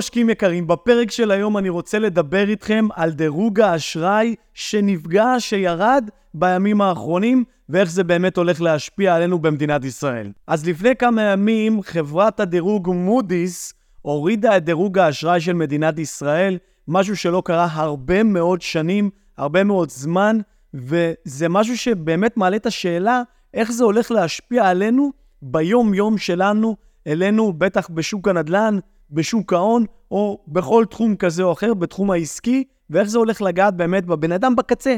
משקיעים יקרים, בפרק של היום אני רוצה לדבר איתכם על דירוג האשראי שנפגע, שירד בימים האחרונים, ואיך זה באמת הולך להשפיע עלינו במדינת ישראל. אז לפני כמה ימים חברת הדירוג מודי'ס הורידה את דירוג האשראי של מדינת ישראל, משהו שלא קרה הרבה מאוד שנים, הרבה מאוד זמן, וזה משהו שבאמת מעלה את השאלה איך זה הולך להשפיע עלינו ביום-יום שלנו, אלינו, בטח בשוק הנדל"ן, בשוק ההון, או בכל תחום כזה או אחר, בתחום העסקי, ואיך זה הולך לגעת באמת בבן אדם בקצה.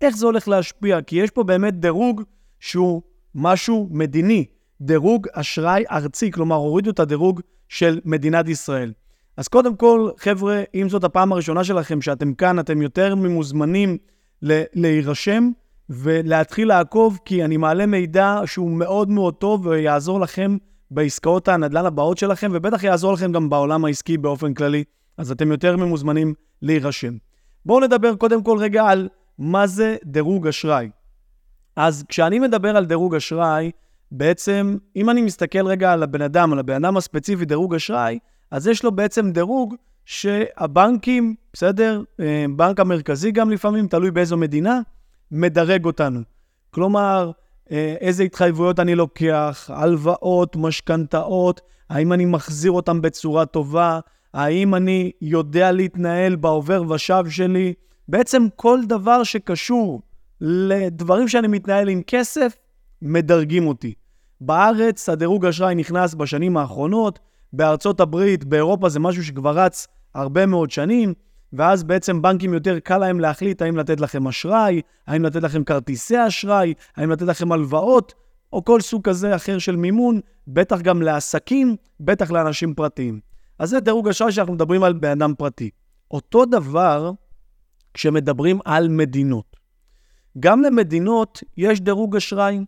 איך זה הולך להשפיע? כי יש פה באמת דירוג שהוא משהו מדיני, דירוג אשראי ארצי, כלומר הורידו את הדירוג של מדינת ישראל. אז קודם כל, חבר'ה, אם זאת הפעם הראשונה שלכם שאתם כאן, אתם יותר ממוזמנים להירשם ולהתחיל לעקוב, כי אני מעלה מידע שהוא מאוד מאוד טוב ויעזור לכם בעסקאות הנדל"ן הבאות שלכם, ובטח יעזור לכם גם בעולם העסקי באופן כללי, אז אתם יותר ממוזמנים להירשם. בואו נדבר קודם כל רגע על מה זה דירוג אשראי. אז כשאני מדבר על דירוג אשראי, בעצם, אם אני מסתכל רגע על הבן אדם, על הבן אדם הספציפי דירוג אשראי, אז יש לו בעצם דירוג שהבנקים, בסדר? אה, בנק המרכזי גם לפעמים, תלוי באיזו מדינה, מדרג אותנו. כלומר, איזה התחייבויות אני לוקח, הלוואות, משכנתאות, האם אני מחזיר אותם בצורה טובה, האם אני יודע להתנהל בעובר ושב שלי. בעצם כל דבר שקשור לדברים שאני מתנהל עם כסף, מדרגים אותי. בארץ הדירוג אשראי נכנס בשנים האחרונות, בארצות הברית, באירופה זה משהו שכבר רץ הרבה מאוד שנים. ואז בעצם בנקים יותר קל להם להחליט האם לתת לכם אשראי, האם לתת לכם כרטיסי אשראי, האם לתת לכם הלוואות, או כל סוג כזה אחר של מימון, בטח גם לעסקים, בטח לאנשים פרטיים. אז זה דירוג אשראי שאנחנו מדברים על בן אדם פרטי. אותו דבר כשמדברים על מדינות. גם למדינות יש דירוג אשראי.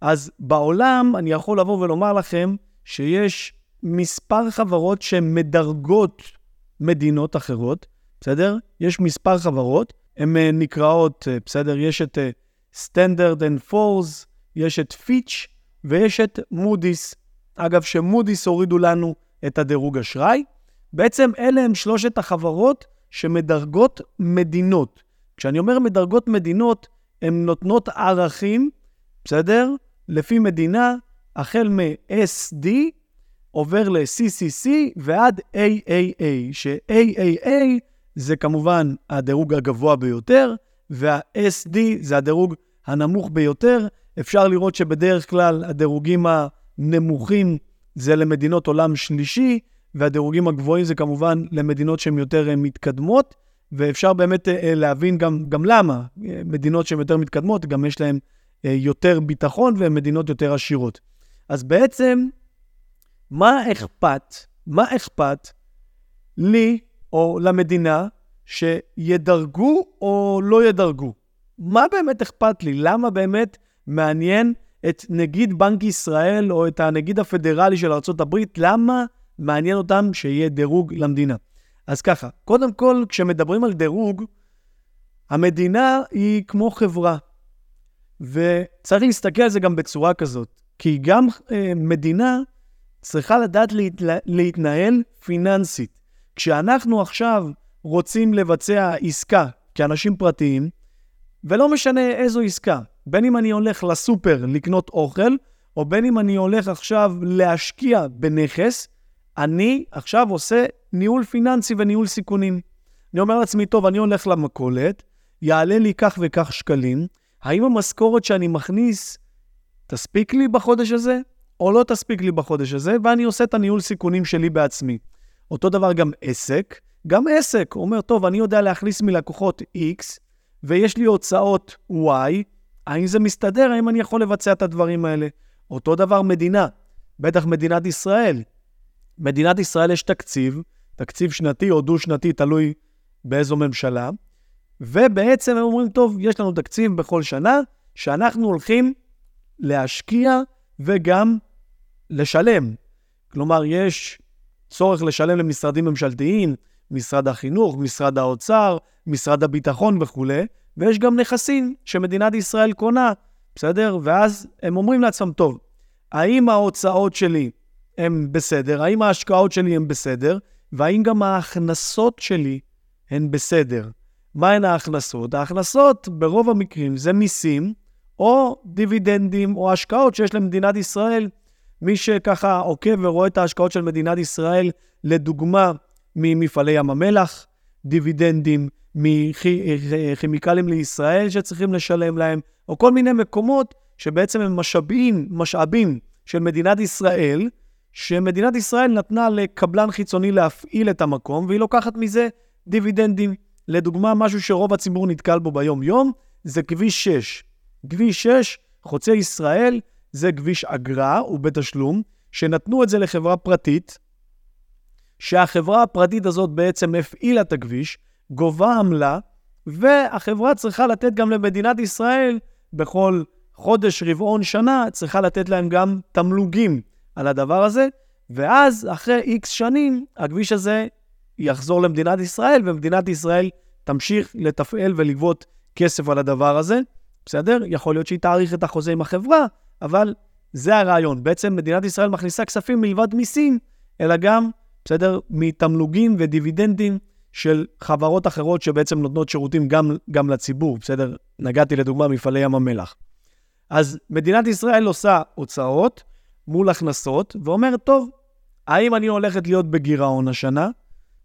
אז בעולם אני יכול לבוא ולומר לכם שיש מספר חברות שמדרגות מדינות אחרות, בסדר? יש מספר חברות, הן אה, נקראות, אה, בסדר? יש את אה, Standard and Force, יש את פיץ' ויש את מודי'ס. אגב, שמודי'ס הורידו לנו את הדירוג אשראי. בעצם אלה הם שלושת החברות שמדרגות מדינות. כשאני אומר מדרגות מדינות, הן נותנות ערכים, בסדר? לפי מדינה, החל מ-SD עובר ל-CCC ועד AAA, ש-AAA זה כמובן הדירוג הגבוה ביותר, וה-SD זה הדירוג הנמוך ביותר. אפשר לראות שבדרך כלל הדירוגים הנמוכים זה למדינות עולם שלישי, והדירוגים הגבוהים זה כמובן למדינות שהן יותר אה, מתקדמות, ואפשר באמת אה, להבין גם, גם למה. מדינות שהן יותר מתקדמות, גם יש להן אה, יותר ביטחון והן מדינות יותר עשירות. אז בעצם, מה אכפת, מה אכפת לי או למדינה שידרגו או לא ידרגו. מה באמת אכפת לי? למה באמת מעניין את נגיד בנק ישראל או את הנגיד הפדרלי של ארה"ב? למה מעניין אותם שיהיה דירוג למדינה? אז ככה, קודם כל, כשמדברים על דירוג, המדינה היא כמו חברה, וצריך להסתכל על זה גם בצורה כזאת, כי גם אה, מדינה צריכה לדעת להתלה, להתנהל פיננסית. כשאנחנו עכשיו רוצים לבצע עסקה כאנשים פרטיים, ולא משנה איזו עסקה, בין אם אני הולך לסופר לקנות אוכל, או בין אם אני הולך עכשיו להשקיע בנכס, אני עכשיו עושה ניהול פיננסי וניהול סיכונים. אני אומר לעצמי, טוב, אני הולך למכולת, יעלה לי כך וכך שקלים, האם המשכורת שאני מכניס תספיק לי בחודש הזה, או לא תספיק לי בחודש הזה, ואני עושה את הניהול סיכונים שלי בעצמי. אותו דבר גם עסק. גם עסק אומר, טוב, אני יודע להכניס מלקוחות X, ויש לי הוצאות Y, האם זה מסתדר? האם אני יכול לבצע את הדברים האלה? אותו דבר מדינה, בטח מדינת ישראל. מדינת ישראל יש תקציב, תקציב שנתי או דו-שנתי, תלוי באיזו ממשלה, ובעצם הם אומרים, טוב, יש לנו תקציב בכל שנה, שאנחנו הולכים להשקיע וגם לשלם. כלומר, יש צורך לשלם למשרדים ממשלתיים, משרד החינוך, משרד האוצר, משרד הביטחון וכולי, ויש גם נכסים שמדינת ישראל קונה, בסדר? ואז הם אומרים לעצמם, טוב, האם ההוצאות שלי הן בסדר? האם ההשקעות שלי הן בסדר? והאם גם ההכנסות שלי הן בסדר. מהן ההכנסות? ההכנסות ברוב המקרים זה מיסים או דיבידנדים או השקעות שיש למדינת ישראל. מי שככה עוקב ורואה את ההשקעות של מדינת ישראל, לדוגמה, ממפעלי ים המלח, דיבידנדים מכימיקלים לישראל שצריכים לשלם להם, או כל מיני מקומות שבעצם הם משאבים, משאבים של מדינת ישראל, שמדינת ישראל נתנה לקבלן חיצוני להפעיל את המקום, והיא לוקחת מזה דיבידנדים. לדוגמה, משהו שרוב הציבור נתקל בו ביום-יום, זה כביש 6. כביש 6, חוצה ישראל, זה כביש אגרה, הוא בתשלום, שנתנו את זה לחברה פרטית, שהחברה הפרטית הזאת בעצם הפעילה את הכביש, גובה עמלה, והחברה צריכה לתת גם למדינת ישראל בכל חודש, רבעון, שנה, צריכה לתת להם גם תמלוגים על הדבר הזה, ואז אחרי איקס שנים, הכביש הזה יחזור למדינת ישראל, ומדינת ישראל תמשיך לתפעל ולגבות כסף על הדבר הזה. בסדר? יכול להיות שהיא תאריך את החוזה עם החברה, אבל זה הרעיון. בעצם מדינת ישראל מכניסה כספים מלבד מיסים, אלא גם, בסדר, מתמלוגים ודיבידנדים של חברות אחרות שבעצם נותנות שירותים גם, גם לציבור, בסדר? נגעתי לדוגמה מפעלי ים המלח. אז מדינת ישראל עושה הוצאות מול הכנסות, ואומרת, טוב, האם אני הולכת להיות בגירעון השנה,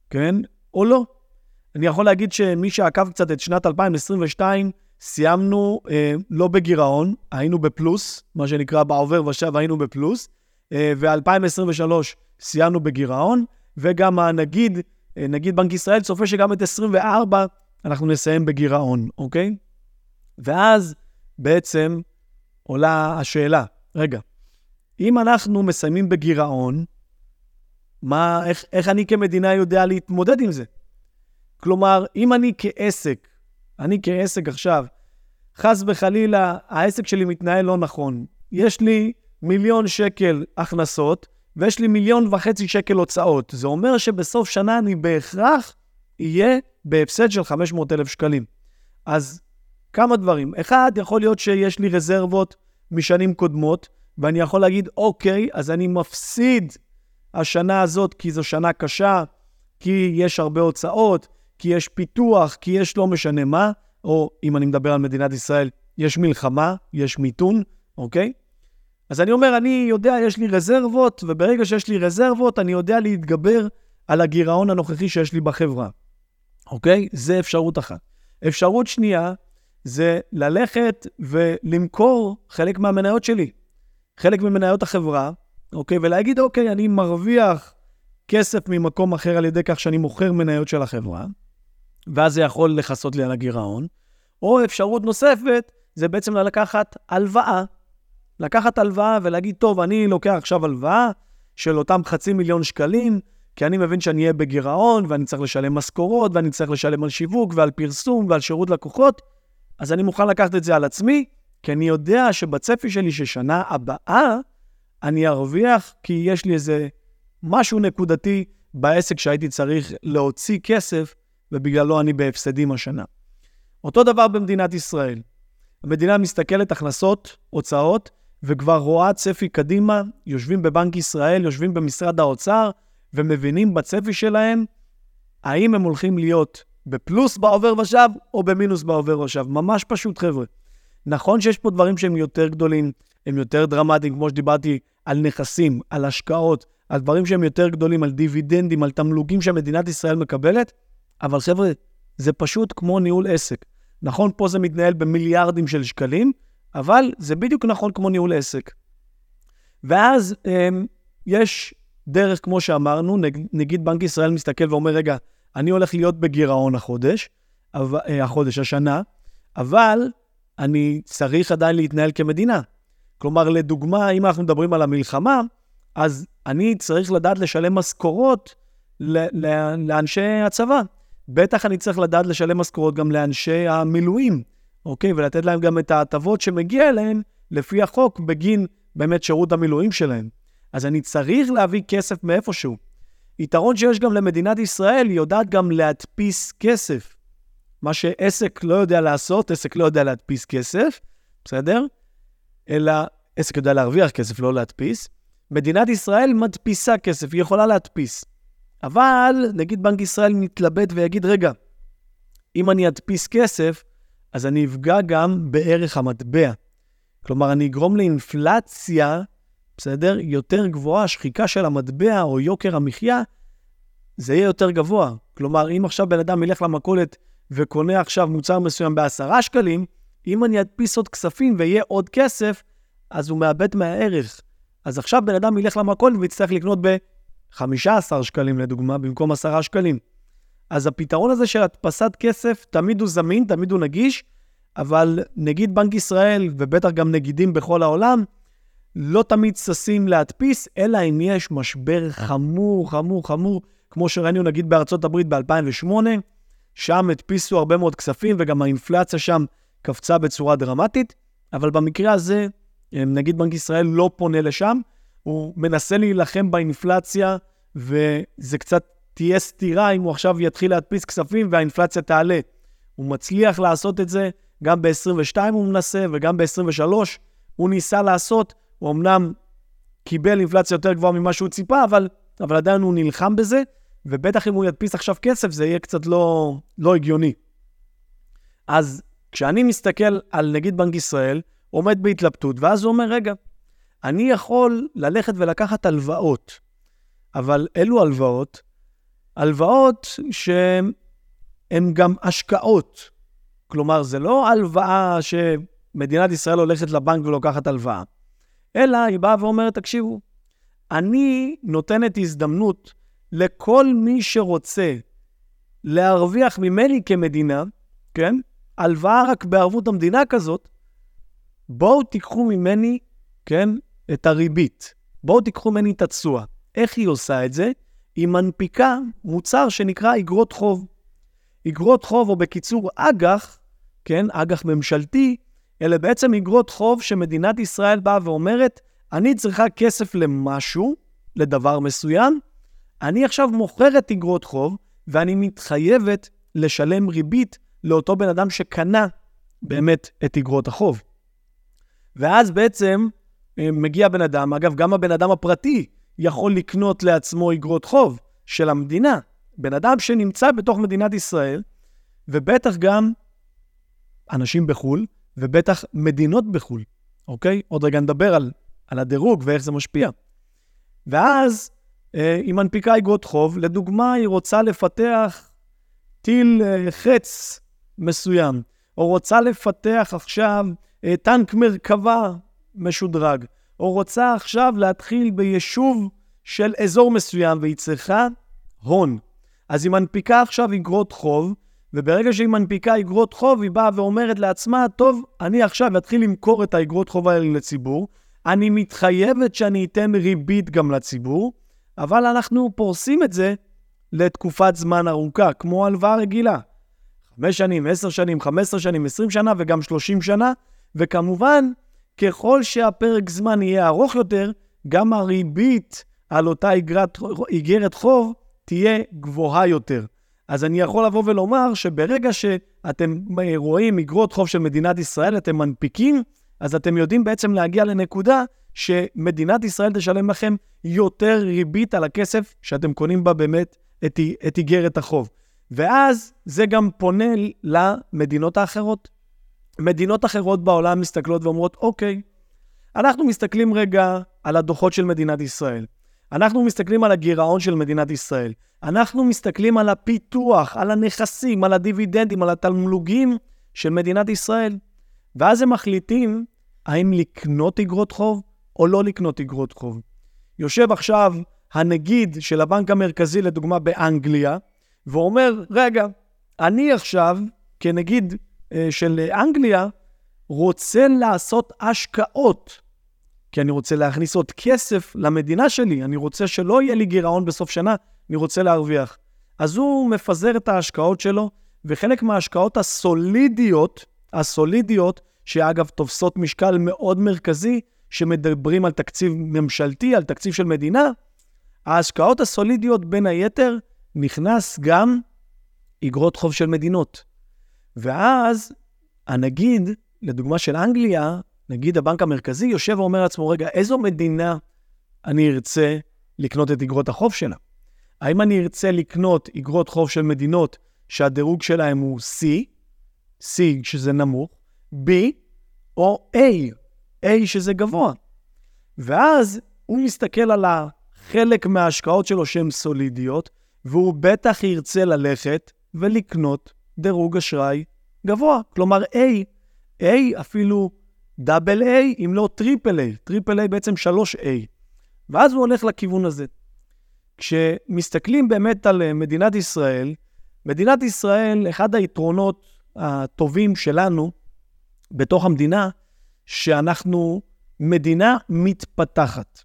כן, או לא? אני יכול להגיד שמי שעקב קצת את שנת 2022, סיימנו אה, לא בגירעון, היינו בפלוס, מה שנקרא בעובר ושב היינו בפלוס, אה, ו-2023 סיימנו בגירעון, וגם הנגיד, אה, נגיד בנק ישראל צופה שגם את 24 אנחנו נסיים בגירעון, אוקיי? ואז בעצם עולה השאלה, רגע, אם אנחנו מסיימים בגירעון, מה, איך, איך אני כמדינה יודע להתמודד עם זה? כלומר, אם אני כעסק, אני כעסק עכשיו, חס וחלילה, העסק שלי מתנהל לא נכון. יש לי מיליון שקל הכנסות, ויש לי מיליון וחצי שקל הוצאות. זה אומר שבסוף שנה אני בהכרח אהיה בהפסד של 500 אלף שקלים. אז כמה דברים. אחד, יכול להיות שיש לי רזרבות משנים קודמות, ואני יכול להגיד, אוקיי, אז אני מפסיד השנה הזאת כי זו שנה קשה, כי יש הרבה הוצאות, כי יש פיתוח, כי יש לא משנה מה, או אם אני מדבר על מדינת ישראל, יש מלחמה, יש מיתון, אוקיי? אז אני אומר, אני יודע, יש לי רזרבות, וברגע שיש לי רזרבות, אני יודע להתגבר על הגירעון הנוכחי שיש לי בחברה, אוקיי? זה אפשרות אחת. אפשרות שנייה, זה ללכת ולמכור חלק מהמניות שלי, חלק ממניות החברה, אוקיי? ולהגיד, אוקיי, אני מרוויח כסף ממקום אחר על ידי כך שאני מוכר מניות של החברה, ואז זה יכול לכסות לי על הגירעון. או אפשרות נוספת, זה בעצם לקחת הלוואה. לקחת הלוואה ולהגיד, טוב, אני לוקח עכשיו הלוואה של אותם חצי מיליון שקלים, כי אני מבין שאני אהיה בגירעון, ואני צריך לשלם משכורות, ואני צריך לשלם על שיווק ועל פרסום ועל שירות לקוחות, אז אני מוכן לקחת את זה על עצמי, כי אני יודע שבצפי שלי ששנה הבאה אני ארוויח, כי יש לי איזה משהו נקודתי בעסק שהייתי צריך להוציא כסף ובגללו אני בהפסדים השנה. אותו דבר במדינת ישראל. המדינה מסתכלת הכנסות, הוצאות, וכבר רואה צפי קדימה, יושבים בבנק ישראל, יושבים במשרד האוצר, ומבינים בצפי שלהם האם הם הולכים להיות בפלוס בעובר ושב או במינוס בעובר ושב. ממש פשוט, חבר'ה. נכון שיש פה דברים שהם יותר גדולים, הם יותר דרמטיים, כמו שדיברתי על נכסים, על השקעות, על דברים שהם יותר גדולים, על דיבידנדים, על תמלוגים שמדינת ישראל מקבלת, אבל חבר'ה, זה פשוט כמו ניהול עסק. נכון, פה זה מתנהל במיליארדים של שקלים, אבל זה בדיוק נכון כמו ניהול עסק. ואז הם, יש דרך, כמו שאמרנו, נגיד בנק ישראל מסתכל ואומר, רגע, אני הולך להיות בגירעון החודש, אה, החודש, השנה, אבל אני צריך עדיין להתנהל כמדינה. כלומר, לדוגמה, אם אנחנו מדברים על המלחמה, אז אני צריך לדעת לשלם משכורות לאנשי הצבא. בטח אני צריך לדעת לשלם משכורות גם לאנשי המילואים, אוקיי? ולתת להם גם את ההטבות שמגיע להם לפי החוק בגין באמת שירות המילואים שלהם. אז אני צריך להביא כסף מאיפשהו. יתרון שיש גם למדינת ישראל, היא יודעת גם להדפיס כסף. מה שעסק לא יודע לעשות, עסק לא יודע להדפיס כסף, בסדר? אלא עסק יודע להרוויח כסף, לא להדפיס. מדינת ישראל מדפיסה כסף, היא יכולה להדפיס. אבל נגיד בנק ישראל מתלבט ויגיד, רגע, אם אני אדפיס כסף, אז אני אפגע גם בערך המטבע. כלומר, אני אגרום לאינפלציה, בסדר? יותר גבוהה, שחיקה של המטבע או יוקר המחיה, זה יהיה יותר גבוה. כלומר, אם עכשיו בן אדם ילך למכולת וקונה עכשיו מוצר מסוים בעשרה שקלים, אם אני אדפיס עוד כספים ויהיה עוד כסף, אז הוא מאבד מהערך. אז עכשיו בן אדם ילך למכולת ויצטרך לקנות ב-15 שקלים לדוגמה, במקום 10 שקלים. אז הפתרון הזה של הדפסת כסף, תמיד הוא זמין, תמיד הוא נגיש, אבל נגיד בנק ישראל, ובטח גם נגידים בכל העולם, לא תמיד ששים להדפיס, אלא אם יש משבר חמור, חמור, חמור, כמו שראינו נגיד בארצות הברית ב-2008, שם הדפיסו הרבה מאוד כספים וגם האינפלציה שם קפצה בצורה דרמטית, אבל במקרה הזה, נגיד בנק ישראל לא פונה לשם, הוא מנסה להילחם באינפלציה, וזה קצת תהיה סתירה אם הוא עכשיו יתחיל להדפיס כספים והאינפלציה תעלה. הוא מצליח לעשות את זה, גם ב-22 הוא מנסה וגם ב-23 הוא ניסה לעשות. הוא אמנם קיבל אינפלציה יותר גבוהה ממה שהוא ציפה, אבל, אבל עדיין הוא נלחם בזה, ובטח אם הוא ידפיס עכשיו כסף זה יהיה קצת לא, לא הגיוני. אז כשאני מסתכל על נגיד בנק ישראל, עומד בהתלבטות, ואז הוא אומר, רגע, אני יכול ללכת ולקחת הלוואות, אבל אלו הלוואות הלוואות שהן גם השקעות. כלומר, זה לא הלוואה שמדינת ישראל הולכת לבנק ולוקחת הלוואה, אלא היא באה ואומרת, תקשיבו, אני נותנת הזדמנות לכל מי שרוצה להרוויח ממני כמדינה, כן? הלוואה רק בערבות המדינה כזאת, בואו תיקחו ממני, כן, את הריבית. בואו תיקחו ממני את התשואה. איך היא עושה את זה? היא מנפיקה מוצר שנקרא אגרות חוב. אגרות חוב, או בקיצור אג"ח, כן, אג"ח ממשלתי, אלה בעצם אגרות חוב שמדינת ישראל באה ואומרת, אני צריכה כסף למשהו, לדבר מסוים, אני עכשיו מוכרת אגרות חוב, ואני מתחייבת לשלם ריבית לאותו בן אדם שקנה באמת את אגרות החוב. ואז בעצם מגיע בן אדם, אגב, גם הבן אדם הפרטי, יכול לקנות לעצמו אגרות חוב של המדינה. בן אדם שנמצא בתוך מדינת ישראל, ובטח גם אנשים בחו"ל, ובטח מדינות בחו"ל, אוקיי? עוד רגע נדבר על, על הדירוג ואיך זה משפיע. ואז אה, היא מנפיקה אגרות חוב, לדוגמה, היא רוצה לפתח טיל אה, חץ מסוים, או רוצה לפתח עכשיו אה, טנק מרכבה משודרג, או רוצה עכשיו להתחיל ביישוב של אזור מסוים והיא צריכה הון. אז היא מנפיקה עכשיו אגרות חוב, וברגע שהיא מנפיקה אגרות חוב, היא באה ואומרת לעצמה, טוב, אני עכשיו אתחיל למכור את האגרות חוב האלה לציבור, אני מתחייבת שאני אתן ריבית גם לציבור, אבל אנחנו פורסים את זה לתקופת זמן ארוכה, כמו הלוואה רגילה. חמש שנים, עשר שנים, חמש עשרה שנים, עשרים שנה וגם שלושים שנה, וכמובן, ככל שהפרק זמן יהיה ארוך יותר, גם הריבית על אותה איגרת חוב תהיה גבוהה יותר. אז אני יכול לבוא ולומר שברגע שאתם רואים איגרות חוב של מדינת ישראל, אתם מנפיקים, אז אתם יודעים בעצם להגיע לנקודה שמדינת ישראל תשלם לכם יותר ריבית על הכסף שאתם קונים בה באמת את איגרת החוב. ואז זה גם פונה למדינות האחרות. מדינות אחרות בעולם מסתכלות ואומרות, אוקיי, אנחנו מסתכלים רגע על הדוחות של מדינת ישראל. אנחנו מסתכלים על הגירעון של מדינת ישראל. אנחנו מסתכלים על הפיתוח, על הנכסים, על הדיבידנדים, על התמלוגים של מדינת ישראל. ואז הם מחליטים האם לקנות אגרות חוב או לא לקנות אגרות חוב. יושב עכשיו הנגיד של הבנק המרכזי, לדוגמה באנגליה, ואומר, רגע, אני עכשיו, כנגיד של אנגליה, רוצה לעשות השקעות, כי אני רוצה להכניס עוד כסף למדינה שלי, אני רוצה שלא יהיה לי גירעון בסוף שנה, אני רוצה להרוויח. אז הוא מפזר את ההשקעות שלו, וחלק מההשקעות הסולידיות, הסולידיות, שאגב תופסות משקל מאוד מרכזי, שמדברים על תקציב ממשלתי, על תקציב של מדינה, ההשקעות הסולידיות בין היתר נכנס גם אגרות חוב של מדינות. ואז הנגיד, לדוגמה של אנגליה, נגיד הבנק המרכזי יושב ואומר לעצמו, רגע, איזו מדינה אני ארצה לקנות את אגרות החוב שלה? האם אני ארצה לקנות אגרות חוב של מדינות שהדירוג שלהן הוא C, C שזה נמוך, B או A, A שזה גבוה. ואז הוא מסתכל על החלק מההשקעות שלו שהן סולידיות, והוא בטח ירצה ללכת ולקנות דירוג אשראי גבוה. כלומר, A, A אפילו double A, אם לא triple A, triple A בעצם 3A. ואז הוא הולך לכיוון הזה. כשמסתכלים באמת על אה, מדינת ישראל, מדינת ישראל, אחד היתרונות הטובים שלנו בתוך המדינה, שאנחנו מדינה מתפתחת.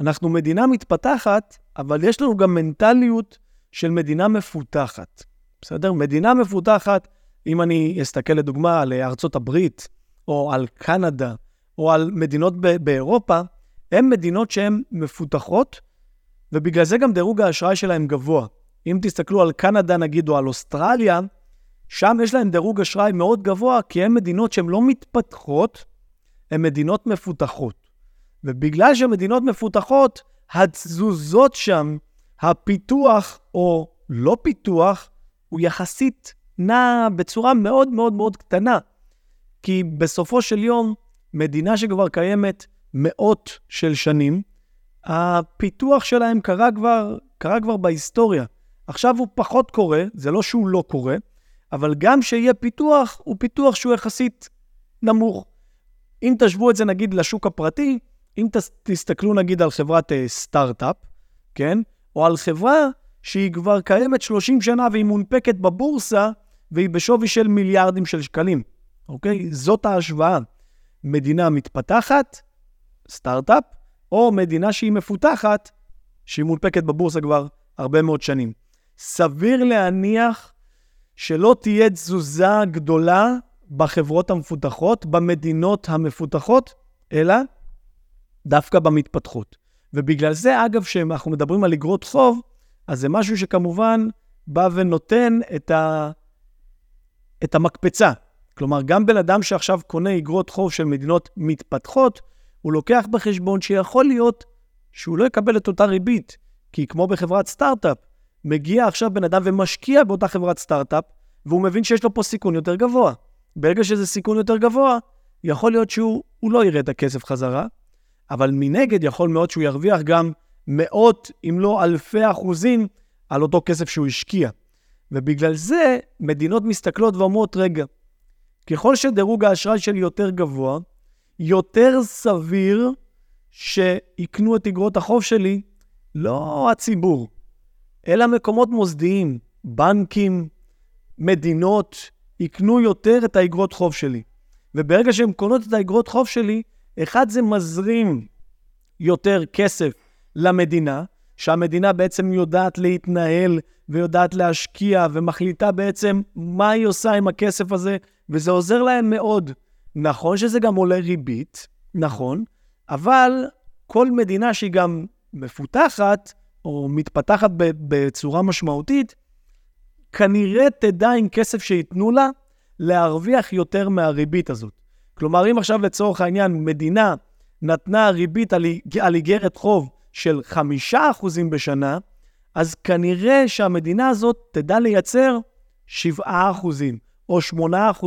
אנחנו מדינה מתפתחת, אבל יש לנו גם מנטליות של מדינה מפותחת. בסדר? מדינה מפותחת, אם אני אסתכל לדוגמה על ארצות הברית, או על קנדה, או על מדינות באירופה, הן מדינות שהן מפותחות, ובגלל זה גם דירוג האשראי שלהן גבוה. אם תסתכלו על קנדה נגיד, או על אוסטרליה, שם יש להן דירוג אשראי מאוד גבוה, כי הן מדינות שהן לא מתפתחות, הן מדינות מפותחות. ובגלל שהן מדינות מפותחות, התזוזות שם, הפיתוח או לא פיתוח, הוא יחסית נע בצורה מאוד מאוד מאוד קטנה. כי בסופו של יום, מדינה שכבר קיימת מאות של שנים, הפיתוח שלהם קרה כבר, קרה כבר בהיסטוריה. עכשיו הוא פחות קורה, זה לא שהוא לא קורה, אבל גם שיהיה פיתוח, הוא פיתוח שהוא יחסית נמוך. אם תשוו את זה נגיד לשוק הפרטי, אם תסתכלו נגיד על חברת uh, סטארט-אפ, כן? או על חברה שהיא כבר קיימת 30 שנה והיא מונפקת בבורסה והיא בשווי של מיליארדים של שקלים, אוקיי? זאת ההשוואה. מדינה מתפתחת, סטארט-אפ, או מדינה שהיא מפותחת, שהיא מונפקת בבורסה כבר הרבה מאוד שנים. סביר להניח שלא תהיה תזוזה גדולה בחברות המפותחות, במדינות המפותחות, אלא דווקא במתפתחות. ובגלל זה, אגב, כשאנחנו מדברים על אגרות חוב, אז זה משהו שכמובן בא ונותן את, ה... את המקפצה. כלומר, גם בן אדם שעכשיו קונה אגרות חוב של מדינות מתפתחות, הוא לוקח בחשבון שיכול להיות שהוא לא יקבל את אותה ריבית. כי כמו בחברת סטארט-אפ, מגיע עכשיו בן אדם ומשקיע באותה חברת סטארט-אפ, והוא מבין שיש לו פה סיכון יותר גבוה. ברגע שזה סיכון יותר גבוה, יכול להיות שהוא לא יראה את הכסף חזרה, אבל מנגד יכול מאוד שהוא ירוויח גם מאות, אם לא אלפי אחוזים, על אותו כסף שהוא השקיע. ובגלל זה מדינות מסתכלות ואומרות, רגע, ככל שדירוג האשראי שלי יותר גבוה, יותר סביר שיקנו את אגרות החוב שלי לא הציבור, אלא מקומות מוסדיים, בנקים, מדינות, יקנו יותר את האגרות חוב שלי. וברגע שהן קונות את האגרות חוב שלי, אחד זה מזרים יותר כסף למדינה, שהמדינה בעצם יודעת להתנהל ויודעת להשקיע ומחליטה בעצם מה היא עושה עם הכסף הזה, וזה עוזר להם מאוד. נכון שזה גם עולה ריבית, נכון, אבל כל מדינה שהיא גם מפותחת או מתפתחת בצורה משמעותית, כנראה תדע עם כסף שייתנו לה להרוויח יותר מהריבית הזאת. כלומר, אם עכשיו לצורך העניין מדינה נתנה ריבית על איגרת חוב של 5% בשנה, אז כנראה שהמדינה הזאת תדע לייצר 7% או 8%,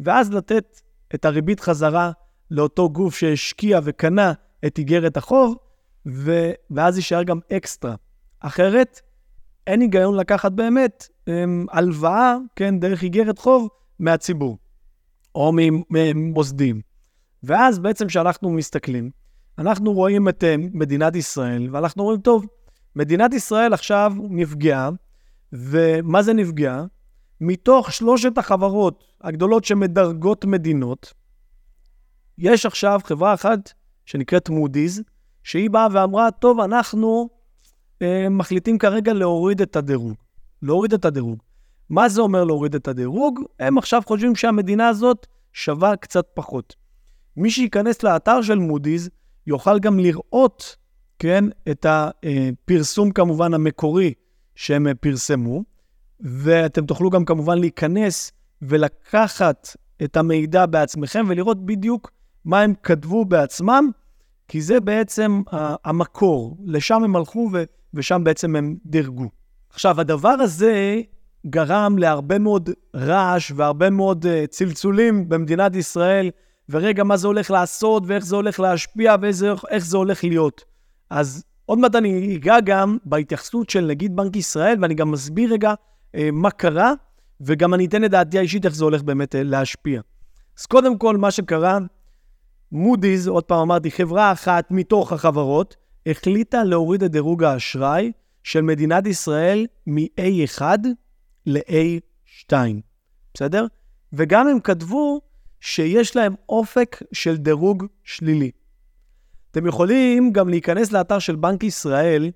ואז לתת את הריבית חזרה לאותו גוף שהשקיע וקנה את איגרת החוב, ו... ואז יישאר גם אקסטרה. אחרת, אין היגיון לקחת באמת אמ, הלוואה, כן, דרך איגרת חוב מהציבור, או ממוסדים. ואז בעצם כשאנחנו מסתכלים, אנחנו רואים את uh, מדינת ישראל, ואנחנו אומרים, טוב, מדינת ישראל עכשיו נפגעה, ומה זה נפגעה? מתוך שלושת החברות הגדולות שמדרגות מדינות, יש עכשיו חברה אחת שנקראת מודי'ס, שהיא באה ואמרה, טוב, אנחנו אה, מחליטים כרגע להוריד את הדירוג. להוריד את הדירוג. מה זה אומר להוריד את הדירוג? הם עכשיו חושבים שהמדינה הזאת שווה קצת פחות. מי שייכנס לאתר של מודי'ס יוכל גם לראות, כן, את הפרסום כמובן המקורי שהם פרסמו, ואתם תוכלו גם כמובן להיכנס ולקחת את המידע בעצמכם ולראות בדיוק מה הם כתבו בעצמם, כי זה בעצם המקור. לשם הם הלכו ו- ושם בעצם הם דירגו. עכשיו, הדבר הזה גרם להרבה מאוד רעש והרבה מאוד uh, צלצולים במדינת ישראל, ורגע, מה זה הולך לעשות, ואיך זה הולך להשפיע, ואיך זה הולך להיות. אז עוד מעט אני אגע גם בהתייחסות של נגיד בנק ישראל, ואני גם מסביר רגע uh, מה קרה, וגם אני אתן את דעתי האישית איך זה הולך באמת uh, להשפיע. אז קודם כל, מה שקרה, מודי'ס, עוד פעם אמרתי, חברה אחת מתוך החברות, החליטה להוריד את דירוג האשראי של מדינת ישראל מ-A1 ל-A2, בסדר? וגם הם כתבו שיש להם אופק של דירוג שלילי. אתם יכולים גם להיכנס לאתר של בנק ישראל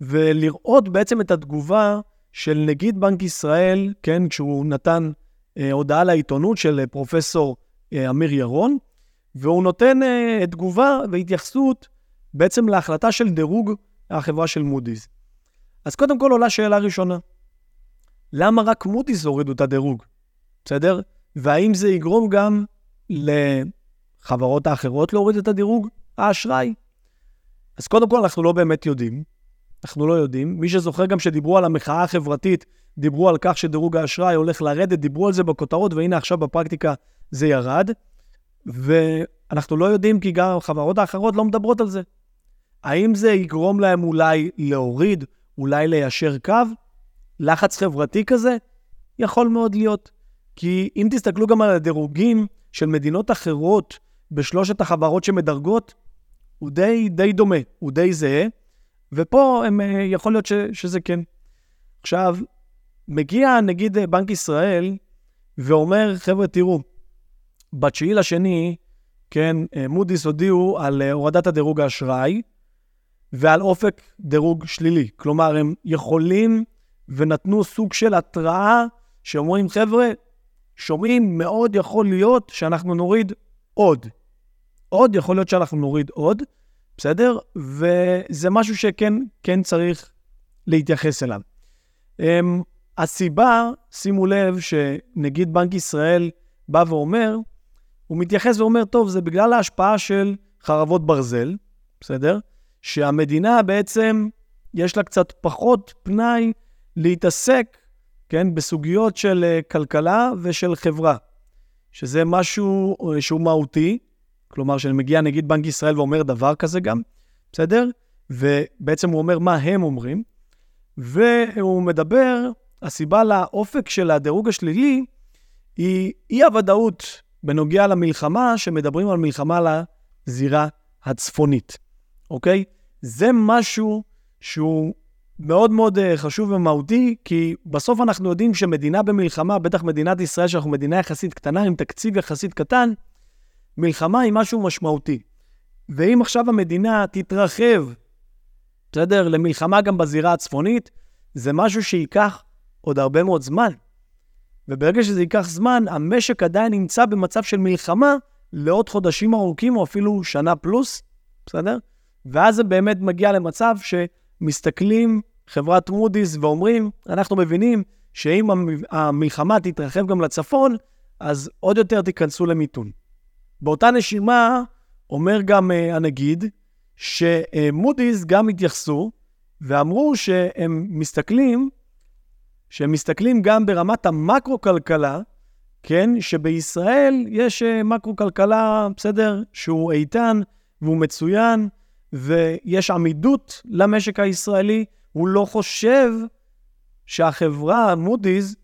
ולראות בעצם את התגובה של נגיד בנק ישראל, כן, כשהוא נתן אה, הודעה לעיתונות של אה, פרופסור אה, אמיר ירון, והוא נותן אה, תגובה והתייחסות בעצם להחלטה של דירוג החברה של מודי'ס. אז קודם כל עולה שאלה ראשונה. למה רק מודי'ס הורידו את הדירוג? בסדר? והאם זה יגרום גם לחברות האחרות להוריד את הדירוג האשראי? אז קודם כל, אנחנו לא באמת יודעים. אנחנו לא יודעים. מי שזוכר גם שדיברו על המחאה החברתית, דיברו על כך שדירוג האשראי הולך לרדת, דיברו על זה בכותרות, והנה עכשיו בפרקטיקה זה ירד. ואנחנו לא יודעים כי גם החברות האחרות לא מדברות על זה. האם זה יגרום להם אולי להוריד, אולי ליישר קו? לחץ חברתי כזה? יכול מאוד להיות. כי אם תסתכלו גם על הדירוגים של מדינות אחרות בשלושת החברות שמדרגות, הוא די, די דומה, הוא די זהה, ופה הם, אה, יכול להיות ש, שזה כן. עכשיו, מגיע נגיד בנק ישראל ואומר, חבר'ה, תראו, בתשיעי לשני, כן, אה, מודי'ס הודיעו על אה, הורדת הדירוג האשראי ועל אופק דירוג שלילי. כלומר, הם יכולים ונתנו סוג של התראה שאומרים, חבר'ה, שומעים, מאוד יכול להיות שאנחנו נוריד עוד. עוד יכול להיות שאנחנו נוריד עוד, בסדר? וזה משהו שכן כן צריך להתייחס אליו. Um, הסיבה, שימו לב, שנגיד בנק ישראל בא ואומר, הוא מתייחס ואומר, טוב, זה בגלל ההשפעה של חרבות ברזל, בסדר? שהמדינה בעצם, יש לה קצת פחות פנאי להתעסק, כן, בסוגיות של אה, כלכלה ושל חברה, שזה משהו אה, שהוא מהותי, כלומר, שמגיע נגיד בנק ישראל ואומר דבר כזה גם, בסדר? ובעצם הוא אומר מה הם אומרים, והוא מדבר, הסיבה לאופק של הדירוג השלילי היא אי-הוודאות בנוגע למלחמה, שמדברים על מלחמה על הזירה הצפונית, אוקיי? זה משהו שהוא מאוד מאוד אה, חשוב ומהותי, כי בסוף אנחנו יודעים שמדינה במלחמה, בטח מדינת ישראל, שאנחנו מדינה יחסית קטנה, עם תקציב יחסית קטן, מלחמה היא משהו משמעותי. ואם עכשיו המדינה תתרחב, בסדר, למלחמה גם בזירה הצפונית, זה משהו שייקח עוד הרבה מאוד זמן. וברגע שזה ייקח זמן, המשק עדיין נמצא במצב של מלחמה לעוד חודשים ארוכים או אפילו שנה פלוס, בסדר? ואז זה באמת מגיע למצב שמסתכלים חברת מודי'ס ואומרים, אנחנו מבינים שאם המלחמה תתרחב גם לצפון, אז עוד יותר תיכנסו למיתון. באותה נשימה, אומר גם uh, הנגיד, שמודי'ס גם התייחסו ואמרו שהם מסתכלים שהם מסתכלים גם ברמת המקרו-כלכלה, כן, שבישראל יש אה, מקרו-כלכלה, בסדר, שהוא איתן והוא מצוין, ויש עמידות למשק הישראלי. הוא לא חושב שהחברה, מודי'ס,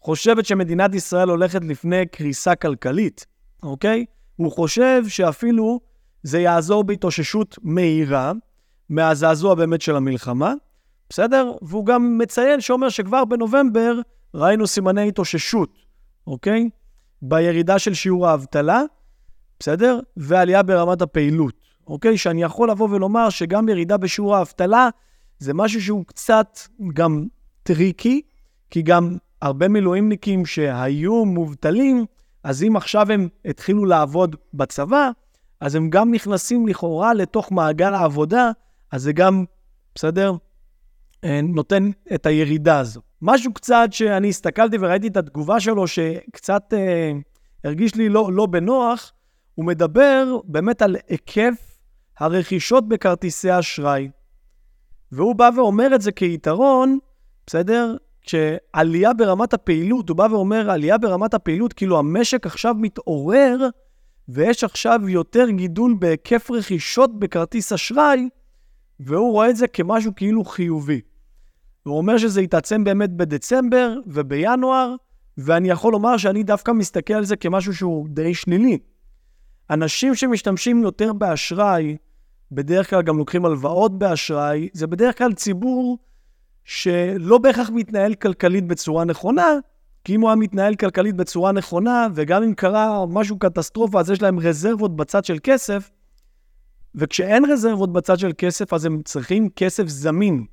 חושבת שמדינת ישראל הולכת לפני קריסה כלכלית, אוקיי? הוא חושב שאפילו זה יעזור בהתאוששות מהירה מהזעזוע באמת של המלחמה, בסדר? והוא גם מציין שאומר שכבר בנובמבר ראינו סימני התאוששות, אוקיי? בירידה של שיעור האבטלה, בסדר? ועלייה ברמת הפעילות, אוקיי? שאני יכול לבוא ולומר שגם ירידה בשיעור האבטלה זה משהו שהוא קצת גם tricky, כי גם הרבה מילואימניקים שהיו מובטלים, אז אם עכשיו הם התחילו לעבוד בצבא, אז הם גם נכנסים לכאורה לתוך מעגל העבודה, אז זה גם, בסדר? אה, נותן את הירידה הזו. משהו קצת שאני הסתכלתי וראיתי את התגובה שלו, שקצת אה, הרגיש לי לא, לא בנוח, הוא מדבר באמת על היקף הרכישות בכרטיסי אשראי. והוא בא ואומר את זה כיתרון, בסדר? כשעלייה ברמת הפעילות, הוא בא ואומר, עלייה ברמת הפעילות, כאילו המשק עכשיו מתעורר, ויש עכשיו יותר גידול בהיקף רכישות בכרטיס אשראי, והוא רואה את זה כמשהו כאילו חיובי. הוא אומר שזה יתעצם באמת בדצמבר ובינואר, ואני יכול לומר שאני דווקא מסתכל על זה כמשהו שהוא די שלילי. אנשים שמשתמשים יותר באשראי, בדרך כלל גם לוקחים הלוואות באשראי, זה בדרך כלל ציבור שלא בהכרח מתנהל כלכלית בצורה נכונה, כי אם הוא היה מתנהל כלכלית בצורה נכונה, וגם אם קרה משהו קטסטרופה, אז יש להם רזרבות בצד של כסף, וכשאין רזרבות בצד של כסף, אז הם צריכים כסף זמין.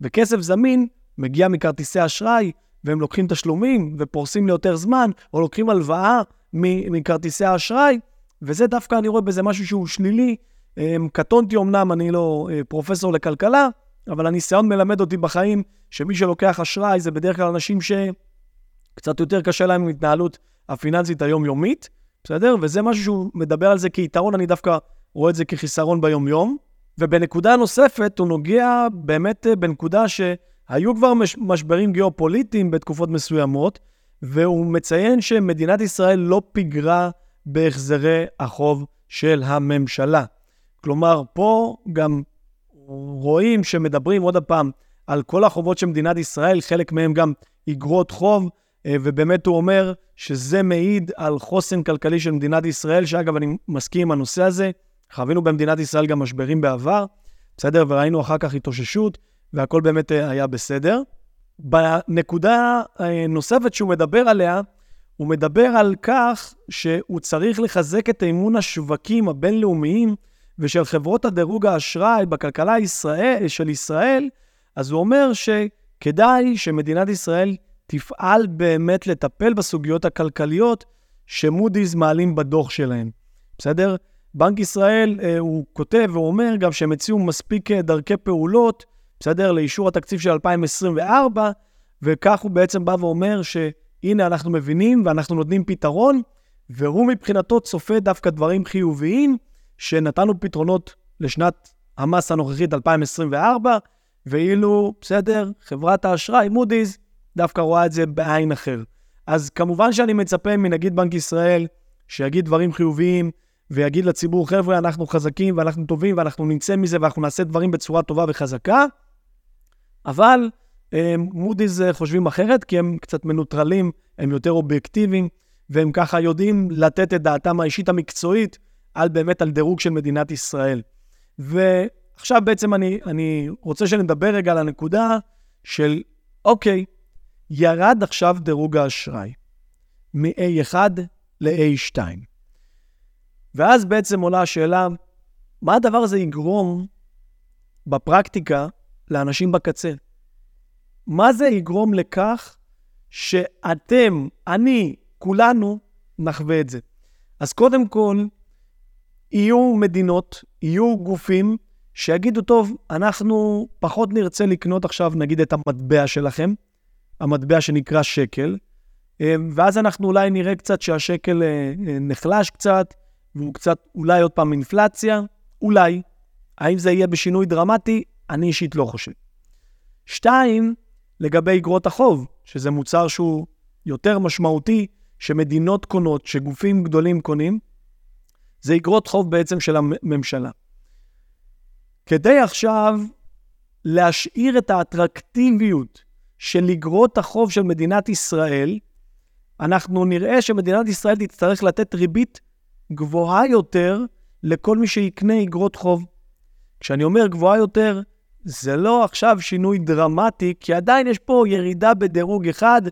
וכסף זמין מגיע מכרטיסי אשראי, והם לוקחים תשלומים ופורסים ליותר זמן, או לוקחים הלוואה מכרטיסי האשראי, וזה דווקא, אני רואה בזה משהו שהוא שלילי. אמ, קטונתי אמנם, אני לא אה, פרופסור לכלכלה, אבל הניסיון מלמד אותי בחיים שמי שלוקח אשראי זה בדרך כלל אנשים שקצת יותר קשה להם עם התנהלות הפיננסית היומיומית, בסדר? וזה משהו שהוא מדבר על זה כיתרון, אני דווקא רואה את זה כחיסרון ביומיום. ובנקודה נוספת, הוא נוגע באמת אה, בנקודה שהיו כבר מש, משברים גיאופוליטיים בתקופות מסוימות, והוא מציין שמדינת ישראל לא פיגרה בהחזרי החוב של הממשלה. כלומר, פה גם רואים שמדברים עוד פעם על כל החובות של מדינת ישראל, חלק מהם גם אגרות חוב, אה, ובאמת הוא אומר שזה מעיד על חוסן כלכלי של מדינת ישראל, שאגב, אני מסכים עם הנושא הזה. חווינו במדינת ישראל גם משברים בעבר, בסדר? וראינו אחר כך התאוששות, והכל באמת אה, היה בסדר. בנקודה אה, נוספת שהוא מדבר עליה, הוא מדבר על כך שהוא צריך לחזק את אמון השווקים הבינלאומיים ושל חברות הדירוג האשראי בכלכלה ישראל, של ישראל, אז הוא אומר שכדאי שמדינת ישראל תפעל באמת לטפל בסוגיות הכלכליות שמודי'ס מעלים בדוח שלהם, בסדר? בנק ישראל, אה, הוא כותב ואומר גם שהם הציעו מספיק אה, דרכי פעולות, בסדר? לאישור התקציב של 2024, וכך הוא בעצם בא ואומר שהנה אנחנו מבינים ואנחנו נותנים פתרון, והוא מבחינתו צופה דווקא דברים חיוביים, שנתנו פתרונות לשנת המס הנוכחית 2024, ואילו, בסדר, חברת האשראי, מודי'ס, דווקא רואה את זה בעין אחר. אז כמובן שאני מצפה מנגיד בנק ישראל שיגיד דברים חיוביים, ויגיד לציבור, חבר'ה, אנחנו חזקים ואנחנו טובים ואנחנו נצא מזה ואנחנו נעשה דברים בצורה טובה וחזקה, אבל אה, מודי'ס חושבים אחרת, כי הם קצת מנוטרלים, הם יותר אובייקטיביים, והם ככה יודעים לתת את דעתם האישית המקצועית על באמת על דירוג של מדינת ישראל. ועכשיו בעצם אני, אני רוצה שנדבר רגע על הנקודה של, אוקיי, ירד עכשיו דירוג האשראי מ-A1 ל-A2. ואז בעצם עולה השאלה, מה הדבר הזה יגרום בפרקטיקה לאנשים בקצה? מה זה יגרום לכך שאתם, אני, כולנו, נחווה את זה? אז קודם כל, יהיו מדינות, יהיו גופים שיגידו, טוב, אנחנו פחות נרצה לקנות עכשיו, נגיד, את המטבע שלכם, המטבע שנקרא שקל, אה, ואז אנחנו אולי נראה קצת שהשקל אה, אה, נחלש קצת, והוא קצת, אולי עוד פעם אינפלציה, אולי. האם זה יהיה בשינוי דרמטי? אני אישית לא חושב. שתיים, לגבי אגרות החוב, שזה מוצר שהוא יותר משמעותי, שמדינות קונות, שגופים גדולים קונים, זה אגרות חוב בעצם של הממשלה. כדי עכשיו להשאיר את האטרקטיביות של אגרות החוב של מדינת ישראל, אנחנו נראה שמדינת ישראל תצטרך לתת ריבית גבוהה יותר לכל מי שיקנה אגרות חוב. כשאני אומר גבוהה יותר, זה לא עכשיו שינוי דרמטי, כי עדיין יש פה ירידה בדירוג אחד.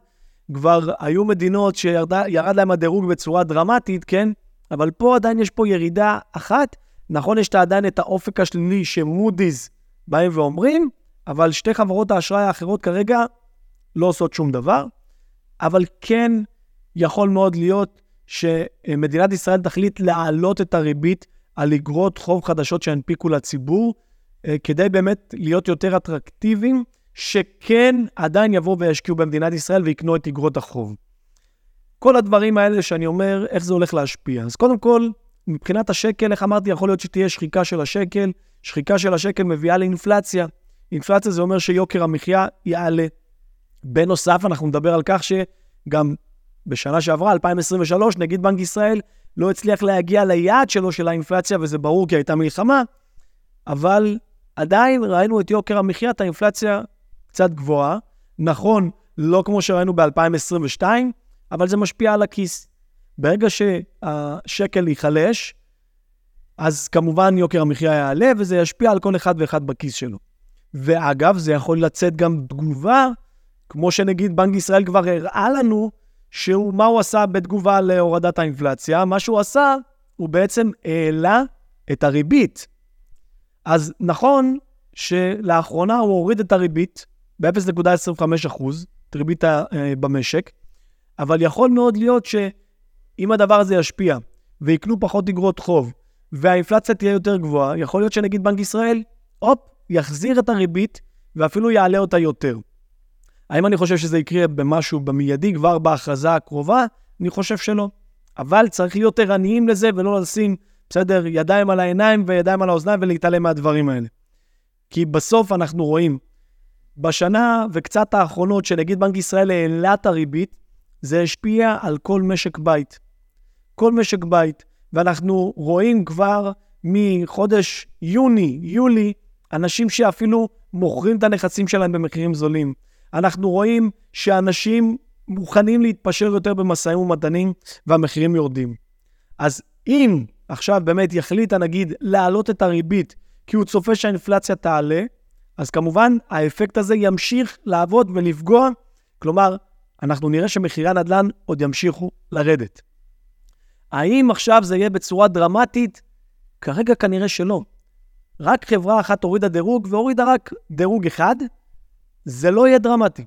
כבר היו מדינות שירד להם הדירוג בצורה דרמטית, כן? אבל פה עדיין יש פה ירידה אחת. נכון, יש עדיין את האופק השלילי שמודי'ס באים ואומרים, אבל שתי חברות האשראי האחרות כרגע לא עושות שום דבר. אבל כן יכול מאוד להיות שמדינת ישראל תחליט להעלות את הריבית על אגרות חוב חדשות שינפיקו לציבור, אה, כדי באמת להיות יותר אטרקטיביים, שכן עדיין יבואו וישקיעו במדינת ישראל ויקנו את אגרות החוב. כל הדברים האלה שאני אומר, איך זה הולך להשפיע. אז קודם כל, מבחינת השקל, איך אמרתי, יכול להיות שתהיה שחיקה של השקל. שחיקה של השקל מביאה לאינפלציה. אינפלציה זה אומר שיוקר המחיה יעלה. בנוסף, אנחנו נדבר על כך שגם בשנה שעברה, 2023, נגיד בנק ישראל לא הצליח להגיע ליעד שלו של האינפלציה, וזה ברור כי הייתה מלחמה, אבל עדיין ראינו את יוקר המחיה, את האינפלציה קצת גבוהה. נכון, לא כמו שראינו ב-2022, אבל זה משפיע על הכיס. ברגע שהשקל ייחלש, אז כמובן יוקר המחיה יעלה, וזה ישפיע על כל אחד ואחד בכיס שלו. ואגב, זה יכול לצאת גם תגובה, כמו שנגיד בנק ישראל כבר הראה לנו, שהוא, מה הוא עשה בתגובה להורדת האינפלציה? מה שהוא עשה, הוא בעצם העלה את הריבית. אז נכון שלאחרונה הוא הוריד את הריבית ב-0.25%, את ריבית אה, במשק, אבל יכול מאוד להיות שאם הדבר הזה ישפיע ויקנו פחות אגרות חוב והאינפלציה תהיה יותר גבוהה, יכול להיות שנגיד בנק ישראל, הופ, יחזיר את הריבית ואפילו יעלה אותה יותר. האם אני חושב שזה יקרה במשהו במיידי, כבר בהכרזה הקרובה? אני חושב שלא. אבל צריך להיות ערניים לזה ולא לשים, בסדר, ידיים על העיניים וידיים על האוזניים ולהתעלם מהדברים האלה. כי בסוף אנחנו רואים, בשנה וקצת האחרונות שנגיד בנק ישראל העלה את הריבית, זה השפיע על כל משק בית. כל משק בית. ואנחנו רואים כבר מחודש יוני, יולי, אנשים שאפילו מוכרים את הנכסים שלהם במחירים זולים. אנחנו רואים שאנשים מוכנים להתפשר יותר במשאים ומתנים והמחירים יורדים. אז אם עכשיו באמת יחליט הנגיד להעלות את הריבית כי הוא צופה שהאינפלציה תעלה, אז כמובן האפקט הזה ימשיך לעבוד ולפגוע, כלומר, אנחנו נראה שמחירי הנדל"ן עוד ימשיכו לרדת. האם עכשיו זה יהיה בצורה דרמטית? כרגע כנראה שלא. רק חברה אחת הורידה דירוג והורידה רק דירוג אחד, זה לא יהיה דרמטי,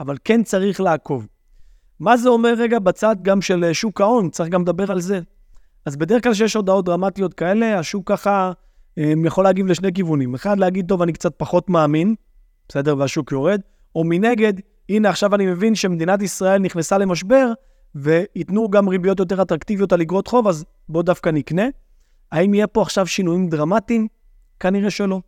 אבל כן צריך לעקוב. מה זה אומר רגע בצד גם של שוק ההון? צריך גם לדבר על זה. אז בדרך כלל כשיש הודעות דרמטיות כאלה, השוק ככה אה, יכול להגיב לשני כיוונים. אחד, להגיד, טוב, אני קצת פחות מאמין, בסדר, והשוק יורד, או מנגד, הנה עכשיו אני מבין שמדינת ישראל נכנסה למשבר, וייתנו גם ריביות יותר אטרקטיביות על אגרות חוב, אז בואו דווקא נקנה. האם יהיה פה עכשיו שינויים דרמטיים? כנראה שלא.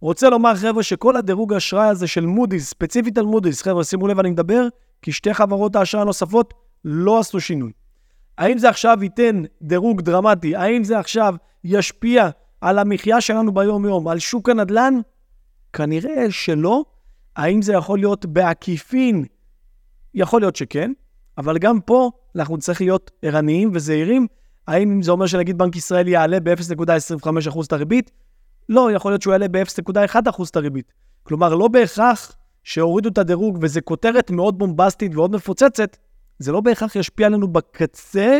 רוצה לומר, חבר'ה, שכל הדירוג האשראי הזה של מודי'ס, ספציפית על מודי'ס, חבר'ה, שימו לב, אני מדבר, כי שתי חברות האשראי הנוספות לא עשו שינוי. האם זה עכשיו ייתן דירוג דרמטי? האם זה עכשיו ישפיע על המחיה שלנו ביום-יום, על שוק הנדל"ן? כנראה שלא. האם זה יכול להיות בעקיפין? יכול להיות שכן, אבל גם פה אנחנו צריכים להיות ערניים וזהירים. האם זה אומר שנגיד בנק ישראל יעלה ב-0.25% את הריבית? לא, יכול להיות שהוא יעלה ב-0.1% את הריבית. כלומר, לא בהכרח שהורידו את הדירוג וזה כותרת מאוד בומבסטית ועוד מפוצצת, זה לא בהכרח ישפיע עלינו בקצה,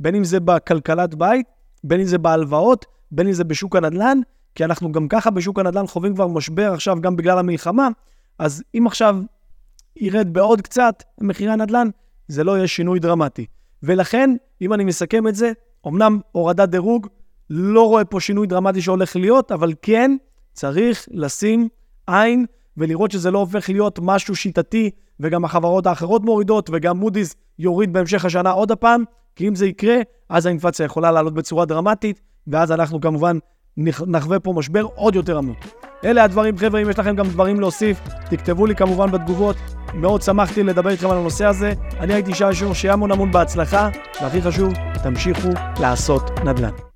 בין אם זה בכלכלת בית, בין אם זה בהלוואות, בין אם זה בשוק הנדל"ן, כי אנחנו גם ככה בשוק הנדל"ן חווים כבר משבר עכשיו גם בגלל המלחמה, אז אם עכשיו ירד בעוד קצת מחירי הנדל"ן, זה לא יהיה שינוי דרמטי. ולכן, אם אני מסכם את זה, אמנם הורדת דירוג, לא רואה פה שינוי דרמטי שהולך להיות, אבל כן צריך לשים עין ולראות שזה לא הופך להיות משהו שיטתי, וגם החברות האחרות מורידות, וגם מודי'ס יוריד בהמשך השנה עוד הפעם, כי אם זה יקרה, אז האינפלציה יכולה לעלות בצורה דרמטית, ואז אנחנו כמובן נחווה פה משבר עוד יותר עמוק. אלה הדברים, חבר'ה, אם יש לכם גם דברים להוסיף, תכתבו לי כמובן בתגובות. מאוד שמחתי לדבר איתכם על הנושא הזה. אני הייתי שי שור, שיהיה המון המון בהצלחה, והכי חשוב, תמשיכו לעשות נדל"ן.